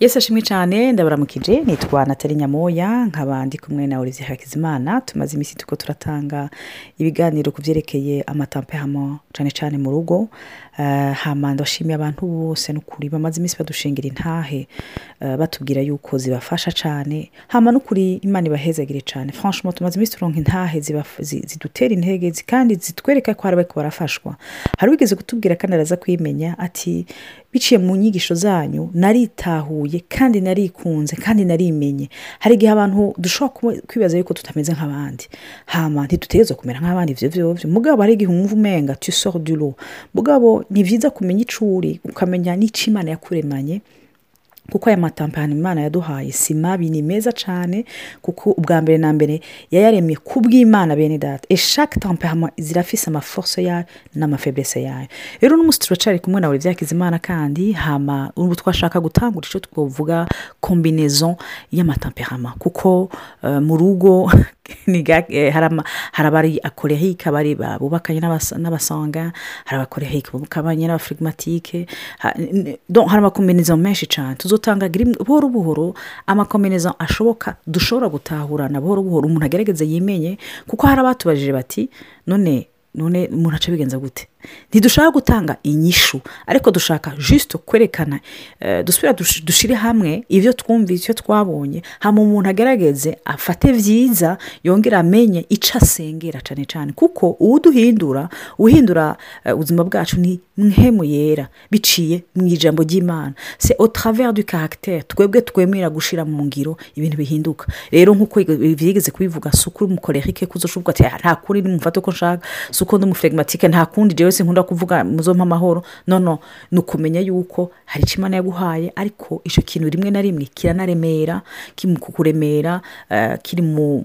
yesi ashimwe cyane. Ndabaramukije nitwa natali nyamoya nkaba ndi kumwe na olivier hakizimana. Tumaze iminsi tuko turatanga ibiganiro ku byerekeye amatampehamo cyane cyane mu rugo. Hama ndashimiye abantu bose n'ukuri bamaze iminsi badushingira intahe. Batubwira yuko zibafasha cyane hama n'ukuri imana ibahezagire cyane franchement tumaze iminsi turonka intahe zidutera intege kandi zitwereka ko hari bariko barafashwa. Hari wigeze kutubwira kandi araza kwimenya ati biciye mu nyigisho zanyu naritahuye kandi narikunze kandi narimenye. Hari igihe abantu dushobora kwibaza yuko tutameze nk'abandi. Hama ntitutegereze kumera nk'abandi ibyo byose mugabo hari igihe umwumva umenga tu sors du lot. Mugabo ni byiza kumenya icyo uri ukamenya n'icyo imana yakuremanye. Kuko aya matampani imana yaduhaye si mabi ni meza cyane kuko ubwa mbere na mbere yayaremye ku bw'imana bene data. Eshake tampehama zirafise amaforce yayo n'amafeblese yayo rero n'umunsi turacari kumwe na buri imana kandi hama ubu twashaka gutangura icyo twavuga kombinezo y'amatampehama kuko mu rugo hari abari akorehike abari bubakanye n'abasanga hari abakorehike bubakanye n'abafirigimatike hari amakombinezo menshi cyane tuzotanga buhoro buhoro amakombinezo ashoboka dushobora gutahurana buhoro buhoro. Umuntu agerageze yimenye kuko hari abatubajije bati none none umuntu aca bigenza gute? Ntidushaka gutanga inyishu ariko dushaka jisito kwerekana dusubira dushyire hamwe ibyo twumvise icyo twabonye hano umuntu agerageze afate byiza yongera amenye icyo asengera cyane cyane kuko uwuduhindura uhindura ubuzima bwacu ni nkemu yera biciye mu ijambo ry'imana se otravera du caractère twebwe twemera gushyira mu ngiro ibintu bihinduka. Rero nk'uko byigeze kubivuga si ukuri umukorerike kuzushobwa ati nta kuri nimufate uko nshaka si uko ndi nta kundi rero nkunda kuvuga muzompa amahoro nono ni ukumenya yuko hari icyo imana yaguhaye ariko icyo kintu rimwe na rimwe kiranaremera kiri mu kukuremera kiri mu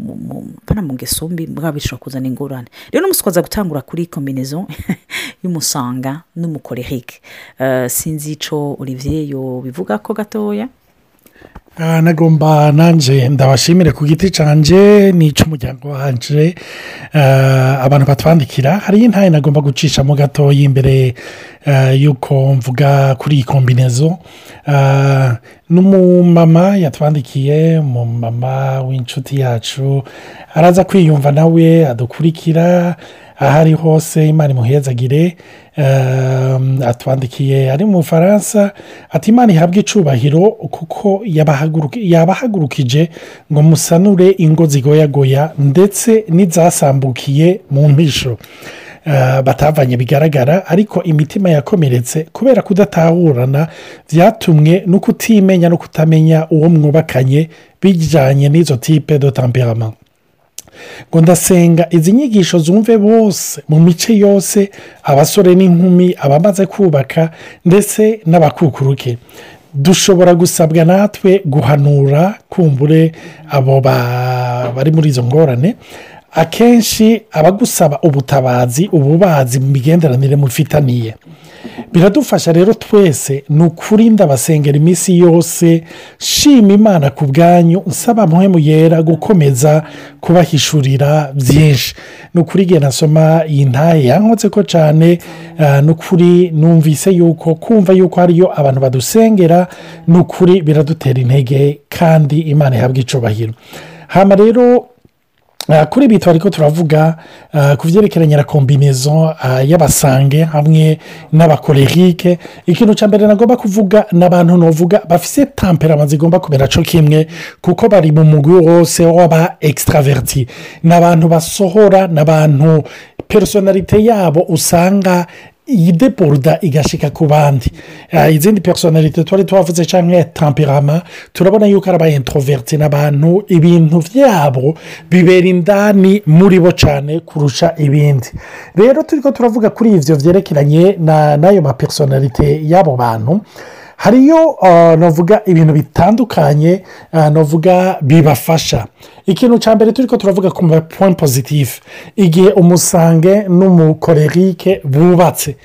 ngeso mbi bwaba bishobora kuzana ingorane. Rero n'umunsi twaza gutangura kuri kombinezo y'umusanga n'umukorehike sinzi icyo olivier bivuga ko gatoya. Nagomba nanjye ndabashimire ku giti cyanjye n'icy'umuryango wanjye abantu batwandikira hariyo intaye nagomba gucishamo gatoya imbere y'uko mvuga kuri iyi kombinezo n'umumama yatwandikiye umumama w'inshuti yacu. Araza kwiyumva nawe adukurikira aho ari hose imana imuhezagire. Atwandikiye ari mu bufaransa ati imana ihabwe icubahiro kuko yabahagurukije ngo musanure ingo zigoyagoya ndetse n'izasambukiye mu mpisho batavanye bigaragara ariko imitima yakomeretse kubera kudatahurana byatumwe no kutimenya no kutamenya uwo mwubakanye bijyanye n'izo tipe do tamperama ngo ndasenga izi nyigisho zumve bose mu mice yose abasore n'inkumi abamaze kubaka ndetse n'abakukuruke. Dushobora gusabwa natwe guhanura kumbure abo bari muri izo ngorane akenshi abagusaba ubutabazi ububazi mu migenderanire mufitaniye. Biradufasha rero twese ni ukuri ndabasengera iminsi yose shima imana ku bwanyu nsaba mpemu yera gukomeza kubahishurira byinshi. Ni ukuri igihe nasoma iyi ntaye yankotse ko cyane ni ukuri numvise yuko kumva yuko hariyo abantu badusengera ni ukuri biradutera intege kandi imana ihabwa icubahiro. Hano rero kuri ibi turi ko turavuga ku byerekeranye na kombinezo y'abasange hamwe n'abakorerike ikintu cya mbere nagomba kuvuga ni abantu navuga bafite tamperama zigomba kumera cyo kimwe kuko bari mu mugwi wose w'aba ekisitaraveriti ni abantu basohora ni abantu personalite yabo usanga iyi deporuda igashyika ku bandi izindi personalite twari tuhavuze cyangwa tamperama turabona yuko ari aba introverti n'abantu ibintu byabo bibera indani muri bo cyane kurusha ibindi. Rero turi ko turavuga kuri ibyo byerekeranye n'ayo ma personalite y'abo bantu. Hariyo navuga ibintu bitandukanye navuga bibafasha. Ikintu cya mbere turi ko turavuga ku ma point pozitifu igihe umusange n'umukorerike bubatse.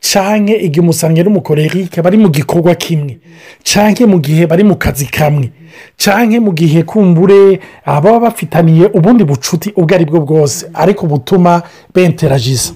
Cyangwa igihe umusange n'umukorerike bari mu gikorwa kimwe. Cyangwa mu gihe bari mu kazi kamwe. Cyangwa mu gihe kumbure baba bafitaniye ubundi bucuti ubwo ari bwo bwose. Ariko butuma benteragiza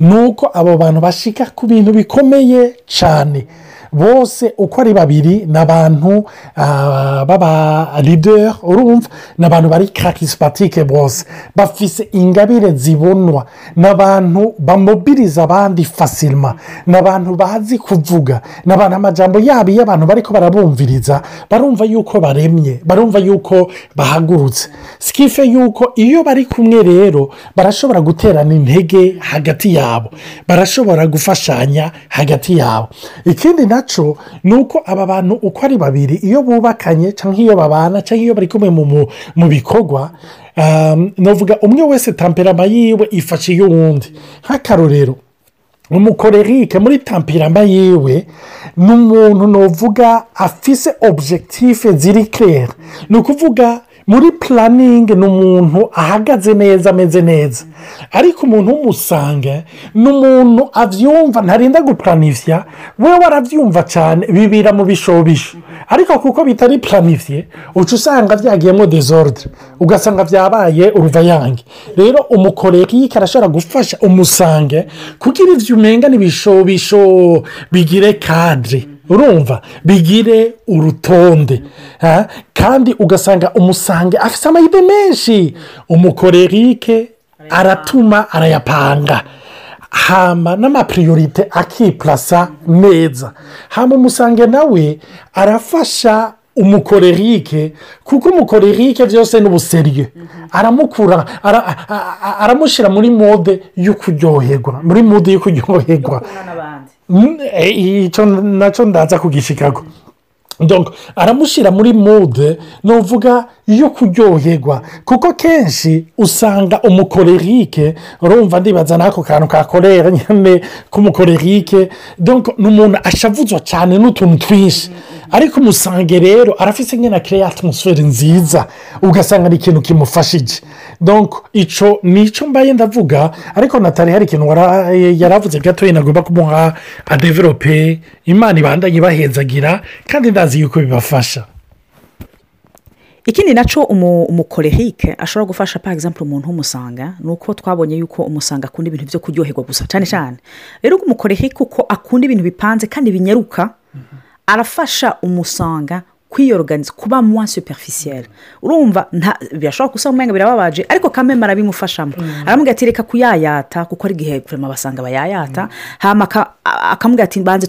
ni uko abo bantu bashyika ku bintu bikomeye cyane bose uko ari babiri ni abantu ah, b'aba leader urumva? Ni abantu bari karisipatike bose. Bafise ingabire zibonwa. Ni abantu bamobiriza abandi fasirima ni abantu bazi kuvuga. Ni abantu amajambo yabo iyo abantu bari ko barabumviriza barumva yuko baremye barumva yuko bahagurutse. Sikife yuko iyo bari kumwe rero barashobora guterana intege hagati yabo. Barashobora gufashanya hagati yabo. Ikindi na cyo ni uko aba bantu uko ari babiri iyo bubakanye cyangwa iyo babana cyangwa iyo bari kumwe mu- bikorwa um, navuga umwe wese tamperama yiwe ifashe iy'uwundi nk'akarorero umukorerike muri tampirama yiwe ni umuntu nuvuga afise objective ziri claire ni ukuvuga muri puraningi ni umuntu ahagaze neza ameze neza. Ariko umuntu w'umusanga ni umuntu abyumva ntarinda gupuranifya we warabyumva cyane bibira mu bishobisho. Ariko kuko bitari puranifye uca usanga byagiyemo dezordre ugasanga byabaye uruvayange. Rero umukorerike arashobora gufasha umusange kugira ibyo umenga n'ibishobisho bigire kadire urumva bigire urutonde kandi ugasanga umusange afite amahirwe menshi. Umukorerike aratuma arayapanga. Hama n'amapiriyorite akipurasa neza. Hama umusange nawe arafasha umukorerike kuko umukorerike byose ni ubuseriye aramukura aramushyira muri mode yo kuryoherwa muri mode yo kuryoherwa. Icyo na cyo ndaza kugishikago donc aramushyira muri mude ni uvuga yo kuryoherwa kuko kenshi usanga umukorerike urumva ndibaza n'ako kantu ka korera nyine k'umukorerike ni umuntu ashavuzwa cyane n'utuntu twinshi ariko umusange rero arafite nyine akirere atmosfere nziza ugasanga ni ikintu kimufashije donc icyo ni icyo mbaye ndavuga ariko natali hari ikintu yaravuze gatoya nagomba kumuha adeverope imana ibandanye ibahenzagira kandi ndazi yuko bibafasha. Ikindi na cyo umu- umukorerike ashobora gufasha par exemple umuntu w'umusanga ni uko twabonye yuko umusanga akunda ibintu byo kuryoherwa gusa cyane cyane rero umukorerike uko akunda ibintu bipanze kandi binyaruka arafasha umusanga kwiyoroganiza kuba mwa superficiel. Urumva birashobora gusa umwanya birababaje ariko kameme arabimufashamo aramubwira ati reka kuyayata kuko ari igihe kurema basanga bayayata. A- akamubwira ati banze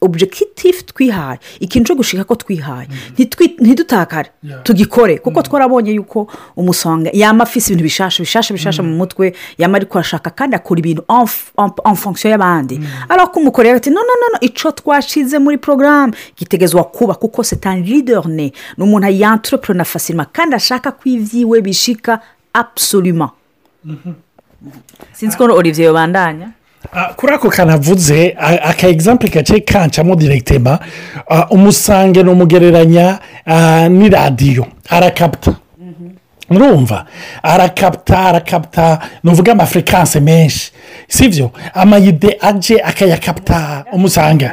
objectif twihaye ikintu cyo gushika ko twihaye Ntitwi- ntidutakare tugikore. Kuko twarabonye yuko umusonga yama afise ibintu bishasha bishasha bishasha mu mutwe yama ariko arashaka kandi akora ibintu en fonction y'abandi. Ariko ko umukorera ati no no no icyo twashize muri porogaramu gitegezwa kuba kuko c'est un leader ne ni umuntu yantrepreneur facilement kandi ashaka ko ibyiwe bishika absolument. Sinzi ko olivier yobandanya Ah, kuri ako kanavuze a- aka egisample gace kancamo direkitema ah, umusange ni umugereranya ah, n'iradiyo arakapta. Urumva arakapta arakapta ni uvuga amafrekanse menshi sibyo amayide aje akayakapta umusange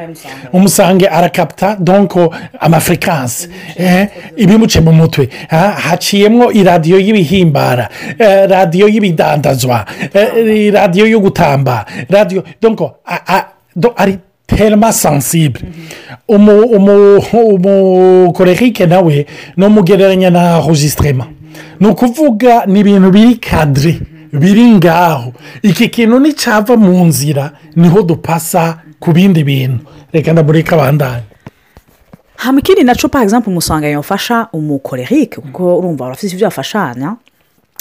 umusange arakapta donko amafrekanse eh, ibimuce mu mutwe ha- haciyemo iradiyo y'ibihimbara eh, radiyo y'ibidandazwa eh, radiyo yo gutamba radiyo donko ari terima sansibure umukorerike nawe ni umugereranya na rojisitirema ni ukuvuga ni ibintu biri kadire biri ngaho. Iki kintu nicyava mu nzira ni ho dupasa ku bindi bintu. Reka ndamureka abandanye. Hano ikindi na cyo par exemple umusanga yafasha umukorerike kuko urumva barafite ibyo bafashanya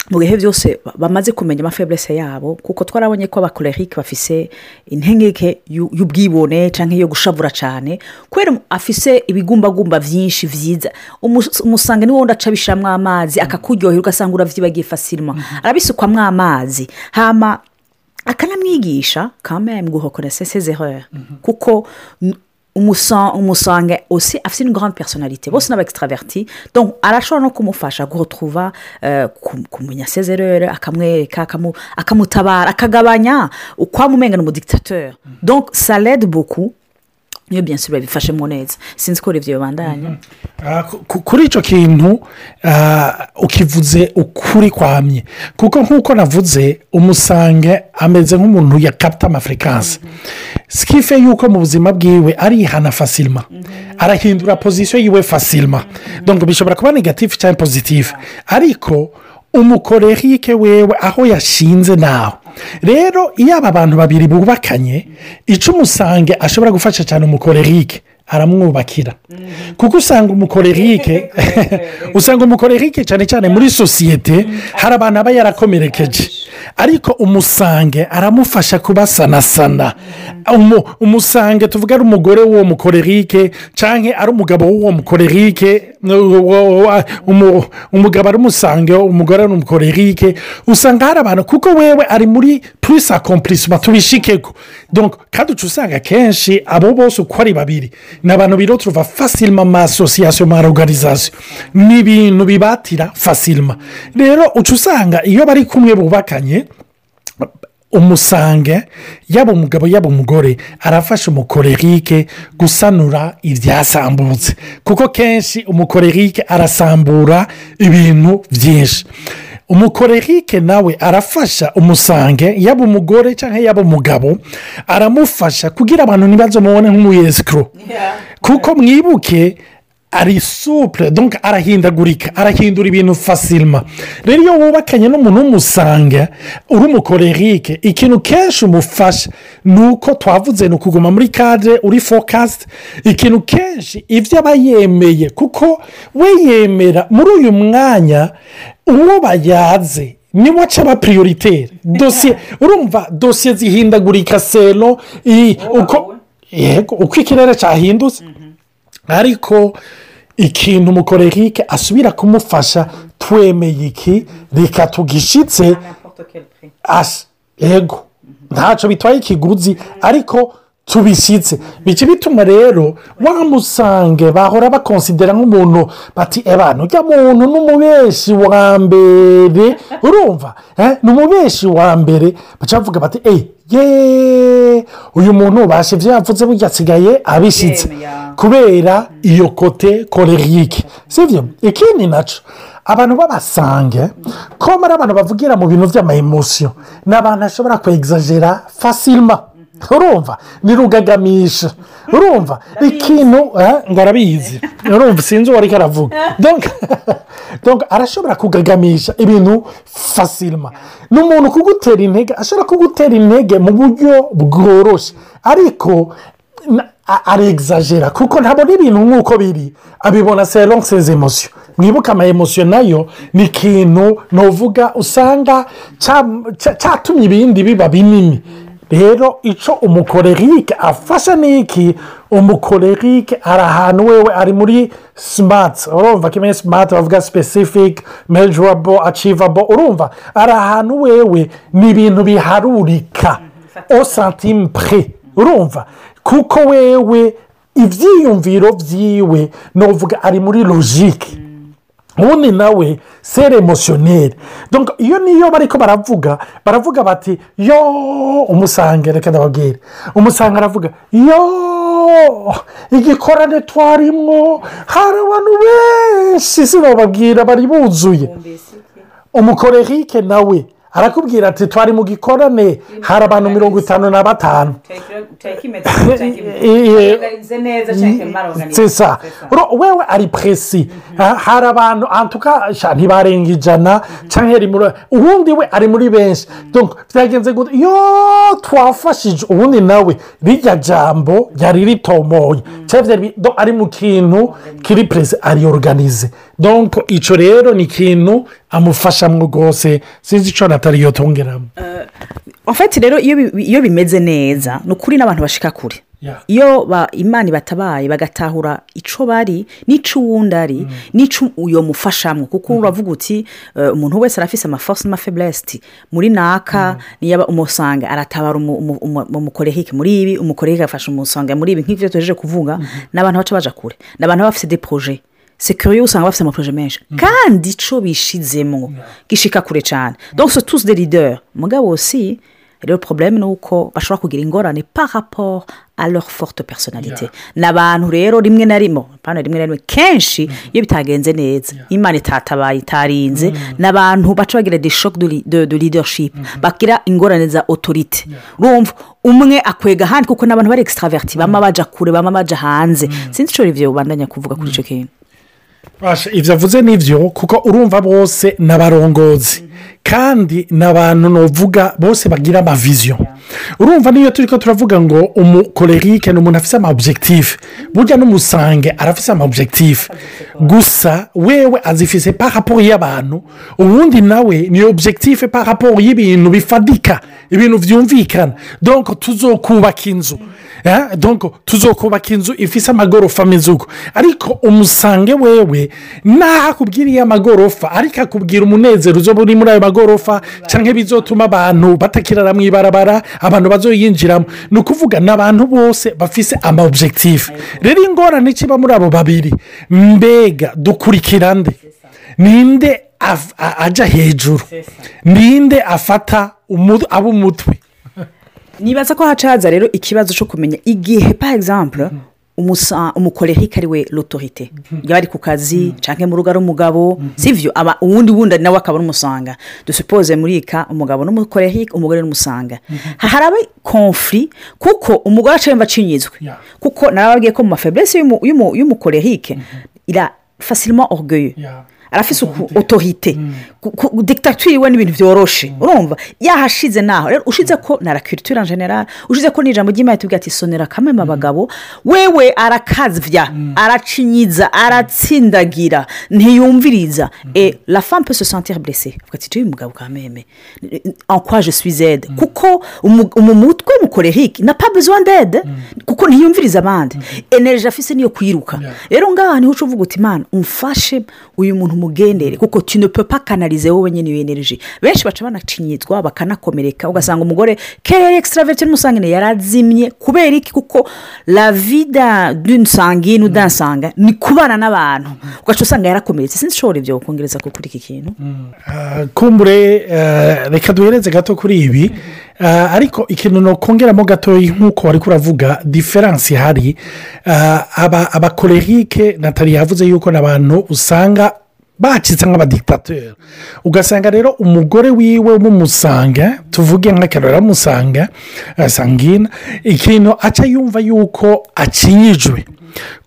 mu bihe byose ba- bamaze kumenya amafeburese yabo kuko twarabonye ko abakorerike bafise intengeke y'u- y'ubwibone cyangwa iyo gushavura cyane kubera afise ibigumbagumba byinshi byiza Umus- umusanga niwo wundi aca abishyiramo amazi akakuryohera ugasanga urabyibagiye fasirima arabisukwamo amazi. Hama akanamwigisha kamere mu guhokora sesezerere kuko n- umusa- umusange osi afite une grande personnalité. Bose ni donc arashobora no kumufasha guhotruva kum- kumenya sezerere akamwereka akamu- akamutabara akagabanya ukwamumengana umudictateur donc ça l'aide beaucoup. Niyo byansi babifashemo neza. Sinzi ko ibyo bibandanya Ah, ku- ku- kuri icyo kintu ah, ukivuze ukuri kwamye. Kuko nk'uko navuze umusange ameze nk'umuntu yakapita amafurikansi sikife yuko mu buzima bwiwe arihana fasilima arahindura pozisiyo yiwe fasilima donc bishobora kuba negatifu cyangwa pozitifu ariko umukorerike wewe aho yashinze naho rero iyo aba bantu babiri bubakanye icyo umusange ashobora gufasha cyane umukorerike aramwubakira. Kuko usanga umukorerike usanga umukorerike cyane cyane muri sosiyete hari abantu aba yarakomerekeje. Ariko umusange aramufasha kubasanasana Umu- umusange tuvuga ari umugore w'uwo mukorerike cyangwa ari umugabo w'uwo mukorerike umu- umugabo ari umusange umugore ari umukorerike. Usanga hari abantu kuko wewe ari muri purisi akompurisima tubishikeko Donc, kandi usanga akenshi abo bose uko ari babiri ni abantu biro turuva fasilima ma. Oruganizasiyo ni ibintu bibatira fasilima rero uca usanga iyo bari kumwe bubakanye umusange yaba umugabo yaba umugore arafasha umukorerike gusanura ibyasambutse kuko kenshi umukorerike arasambura ibintu byinshi umukorerike nawe arafasha umusange yaba umugore cyangwa yaba umugabo aramufasha kugira abantu ntibaze mubone nk'umuyesikoro kuko mwibuke ari supure donc arahindagurika arahindura ibintu fasilima rero iyo wubakanye n'umuntu w'umusange uri umukorerike ikintu kenshi umufasha ni uko twavuze ni ukuguma muri kadire uri fokasite ikintu kenshi ibyo aba yemeye kuko we yemera muri uyu mwanya uwo bayaze ni we aca aba piriyoriteri dosiye urumva dosiye zihindagurika selo uko ikirere cyahindutse. Ariko ikintu umukorerike asubira kumufasha twemeye iki? Reka tugishyitse yego ntacyo bitwaye ikiguzi ariko tubishyitse bica bituma rero wamusange bahora bakonsidera nk'umuntu bati ebana ujya muntu n'umubeshi wa mbere. Urumva? Eh, ni umubeshi wa mbere. Baca bavuga bati eee yeee uyu muntu ubasha ibyo yavuze burya asigaye abishyitse. Kubera iyo kote korerike sibyo ikindi na cyo abantu b'abasange ko ari abantu bavugira mu bintu by'amayemosiyo ni abantu bashobora kwegizajera fasilima urumva? Ni rugagamisha urumva ikintu eh, ngo arabizi urumva? Sinzi uwo ariko aravuga. Arashobora kugagamisha ibintu fasilima ni umuntu kugutera intege ashobora kugutera intege mu buryo bworoshye. Ariko na- a- arexagera kuko ntabona ibintu nk'uko biri. Abibona selon ses emosiyo mwibuke ama emosiyo na yo ni ikintu nuvuga usanga cya- cya- cyatumye ibindi biba binini. Rero icyo umukorerike afasha ni iki umukorerike ari ahantu wewe ari muri simati urumva kimwe simati bavuga sipesifike mejurabo acivabo urumva? Ari ahantu wewe ni ibintu biharurika. O santime pre urumva? Kuko wewe ibyiyumviro byiwe nuvuga ari muri logike ubundi nawe sere emosiyoneri Donc, iyo niyo bari ko baravuga baravuga bati yo umusange reka ndababwire. Umusange aravuga yo igikorane twarimwo hari abantu benshi sinababwira bari buzuye. Umukorerike nawe arakubwira ati twari mu gikorane hari abantu mirongo itanu na batanu. Wewe ari puresi hari abantu ntibarenga ijana. Muri ubundi we ari muri benshi. Byagenze gute? Yo twafashije ubundi nawe. Rirya jambo ryari ritomoye. Ari mu kintu kiri puresi ari oruganize donc icyo rero ni ikintu amufashamo rwose sinzi icyo natari yotongeramo ofeti rero iyo bi- iyo bimeze neza ni ukuri n'abantu bashika kure. Iyo imana ibatabaye bagatahura icyo bari n'icyo uwundi ari n'icyo uyo mufashamo kuko uravuga uti eh, umuntu wese arafise amafosi n'amafeburesiti muri naka niyo umusanga aratabara umu- umu- umu- umukorehike muri ibi umukorehike agafasha umusanga muri ibi. Nk'ibyo tugejeje kuvuga ni abantu baca baja kure. Ni abantu baba bafite de sekiriyo usanga bafite amaporoje menshi kandi icyo bishizemo gishika kure cyane donc c'est tous des leaders. Mugabo si rero porobuleme ni uko bashobora kugira ingorane par rapport à leur forte personnalité. Ni abantu rero rimwe na rimwe rimwe na rimwe kenshi iyo bitagenze neza imana itatabaye itarinze ni abantu baca bagira de shock de, de, de leadership. Bagira ingorane za otorite urumva umwe akwega ahandi kuko ni abantu bari extraverti bama baja kure bama baja hanze sinzi icyo rivyo ubandanya kuvuga kuri icyo kintu ibyo avuze ni byo kuko urumva bose ni abarongozi kandi ni abantu nuvuga bose bagira amaviziyo urumva niyo turi ko turavuga ngo umukorerike ni umuntu afite ama objectif burya n'umusange arafite ama objectif gusa wewe azifise par rapport y'abantu ubundi nawe ni objectif par rapport y'ibintu bifadika ibintu byumvikana donc tuzokubaka inzu. Eh, tuzokubaka inzu ifise amagorofa ameze uko ariko umusange wewe naho akubwiriye amagorofa ariko akubwira umunezero uri muri ayo magorofa cyangwa bizotuma abantu batakirara mu ibarabara abantu bazoyinjiramo. Ni ukuvuga ni abantu bose bafise ama objectif. Rero ingorane kiba muri abo babiri. Mbega dukurikira nde ninde ajya hejuru? Ninde afata umu- ab'umutwe nibaza ko haca haza rero ikibazo cyo kumenya igihe par exemple umukorerike ari we l'autorité. Yaba ari ku kazi cyangwa mu rugo ari umugabo sivyo? Aba uwundi wundi nawe akaba ari umusanga dusupoze muri ika umugabo n'umukorerike umugore n'umusanga. Haraba konfuri kuko umugore aca yumva acinyizwe kuko narababwiye ko mu mafeburese y'umukorerike ira facilement orgueil Yeah. Arafise uku otorite degitagitire we n'ibintu byoroshe urumva? Yahashize naho. Rero ushize ko na rakiritura generale ushize ko n'ijambo ry'imana tubwira ati sonera kamwe abagabo wewe arakazvya aracinyiza aratsindagira ntiyumviriza. E la femme peut se sentir blessée. Avuga ati tuyu mugabo kameme en quoi je suis aide? Kuko umu umu mutwe mukorerike na pas besoin d'aide. Kuko ntiyumviriza abandi. Energy afise niyo kwiruka. Rero ngaha ni ho uca uvuga uti imana umfashe uyu muntu umugendere kuko tu ne peux pas canaliser wowe nyine iyo energy benshi baca banacinyizwa bakanakomereka. Ugasanga umugore kerere extraverte n'umusangine yarazimye kubera iki? Kuko la vida d'une sangine ou d'un sanga ni kubana n'abantu. Ugaca usanga yarakomeretse. Sinzi ishobora ibyo kongereza ko kuri iki kintu. Ah, kumbure eh, reka duhereze gato kuri ibi. Ah, ariko ikintu nokongeramo gatoya nk'uko wari kuravuga diferanse ihari. Ah, aba abakorerike natali yavuze yuko ni abantu usanga bacitse nk'abadikitateri ugasanga rero umugore wiwe w'umusanga tuvuge nk'akarere amusanga sangina ikintu aca yumva yuko akinyijwe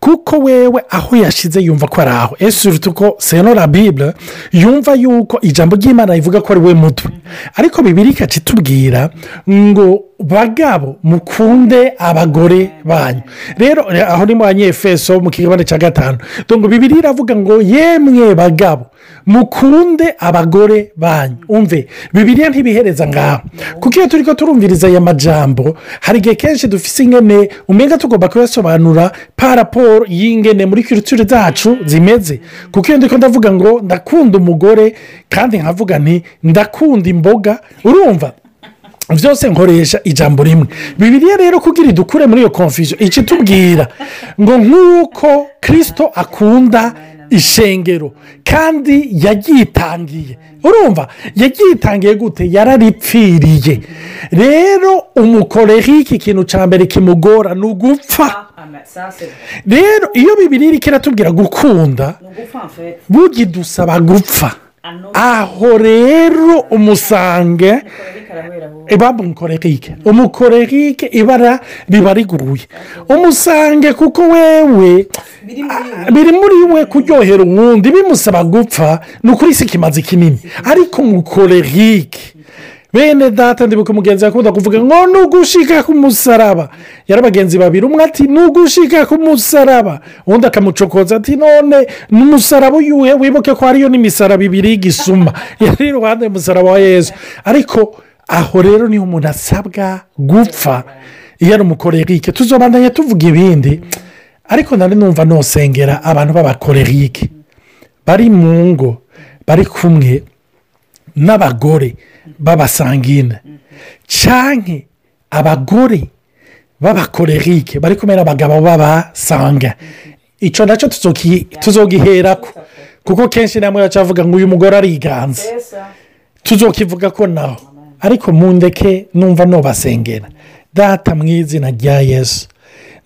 kuko wewe aho yashyize yumva ko ari aho. Ese uruta uko senora bibure yumva yuko ijambo ry'imana rivuga ko ari we mutwe. Ariko bibiri ikaca itubwira ngo bagabo mukunde abagore banyu. Rero aho ni mu banyefeso mu kigabane cya gatanu. Ngo bibiri iravuga ngo yemwe bagabo mukunde abagore banyu. Umve bibiriya ntibihereza ngaho. Kuko iyo turi ko turumviriza aya majambo hari igihe kenshi dufite ingene umenya tugomba kuyasobanura paraporo y'ingene muri kiritire zacu zimeze. Kuko iyo ndiko ndavuga ngo ndakunda umugore kandi nkavuga nti ndakunda imboga. Urumva? Byose nkoresha ijambo rimwe. Bibiriya rero kugira idukure muri iyo konfusiyo ikitubwira ngo nk'uko kirisito akunda ishengero kandi yaryitangiye urumva? Yaryitangiye gute? Yararipfiriye. Rero umukorerike ikintu cya mbere kimugora ni ugupfa. Rero iyo bibiri iri kiratubwira gukunda bugidusaba gupfa. Aho rero umusange ibamba umukorerike. Umukorerike ibara riba riguruye umusange kuko wewe biri muri we kuryohera uwundi bimusaba gupfa ni ukuri si ikimazi kinini. Ariko umukorerike bene data ndibuka umugenzi akunda kuvuga ngo ni ugushika ku musaraba. Yari abagenzi babiri umwe ati ni ugushika ku musaraba. Undi akamucokoza ati none ni umusaraba uyuhe wibuke ko hariyo n'imisaraba ibiri y'igisuma yari iruhande y'umusaraba wa yezu ariko aho rero ni ho umuntu asabwa gupfa. Iyo ari umukorerike tuzobandanya tuvuga ibindi. Ariko nari numva nosengera abantu b'abakorerike. Bari mu ngo bari kumwe n'abagore. B'abasangine. Cyane abagore b'abakorerike bari kumwe n'abagabo b'abasanga. Icyo na cyo tuzogiherako. Kuko kenshi namwe bacavuga ngo uyu mugore ariganza tuzokivuga ko naho ariko mundeke numva nubasengera data mu izina rya yesu.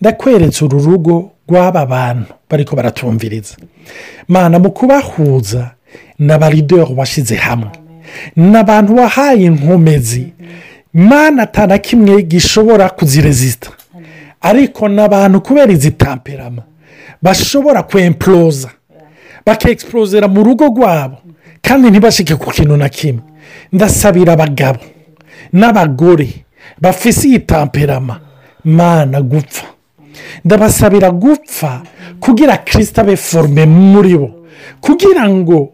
Ndakweretse uru rugo rw'aba bantu bariko baratumviriza. Mana mu kubahuza na barideri washyize hamwe. Ni abantu wahaye inkomezi. Mana atana kimwe gishobora kuzirezita ariko ni abantu kubera izi tamperama bashobora kwemporoza bakexporozera mu rugo rwabo kandi ntibashike ku kintu na kimwe. Ndasabira abagabo n'abagore bafise iyi tamperama mana gupfa. Ndabasabira gupfa kugira kirisita abe forume muri bo kugira ngo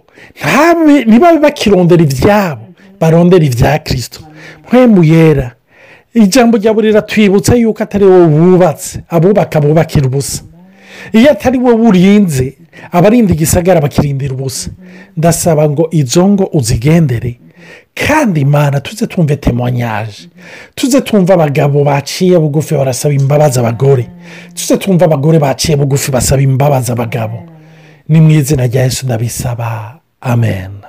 ntibabe bakirondera ibyabo barondera ibya kirisito yera ijambo rya buri riratwibutsa yuko atari wowe wubatse. Abubaka bubakira ubusa. Iyo atari wowe urinze abarinda igisagara bakirindira ubusa. Ndasaba ngo izo ngo uzigendere. Kandi imana tuze twumve temonyaje tuze twumve abagabo baciye bugufi barasaba imbabazi abagore. Tuze twumve abagore baciye bugufi basaba imbabazi abagabo. Ni mu izina rya yesu ndabisaba. Amen.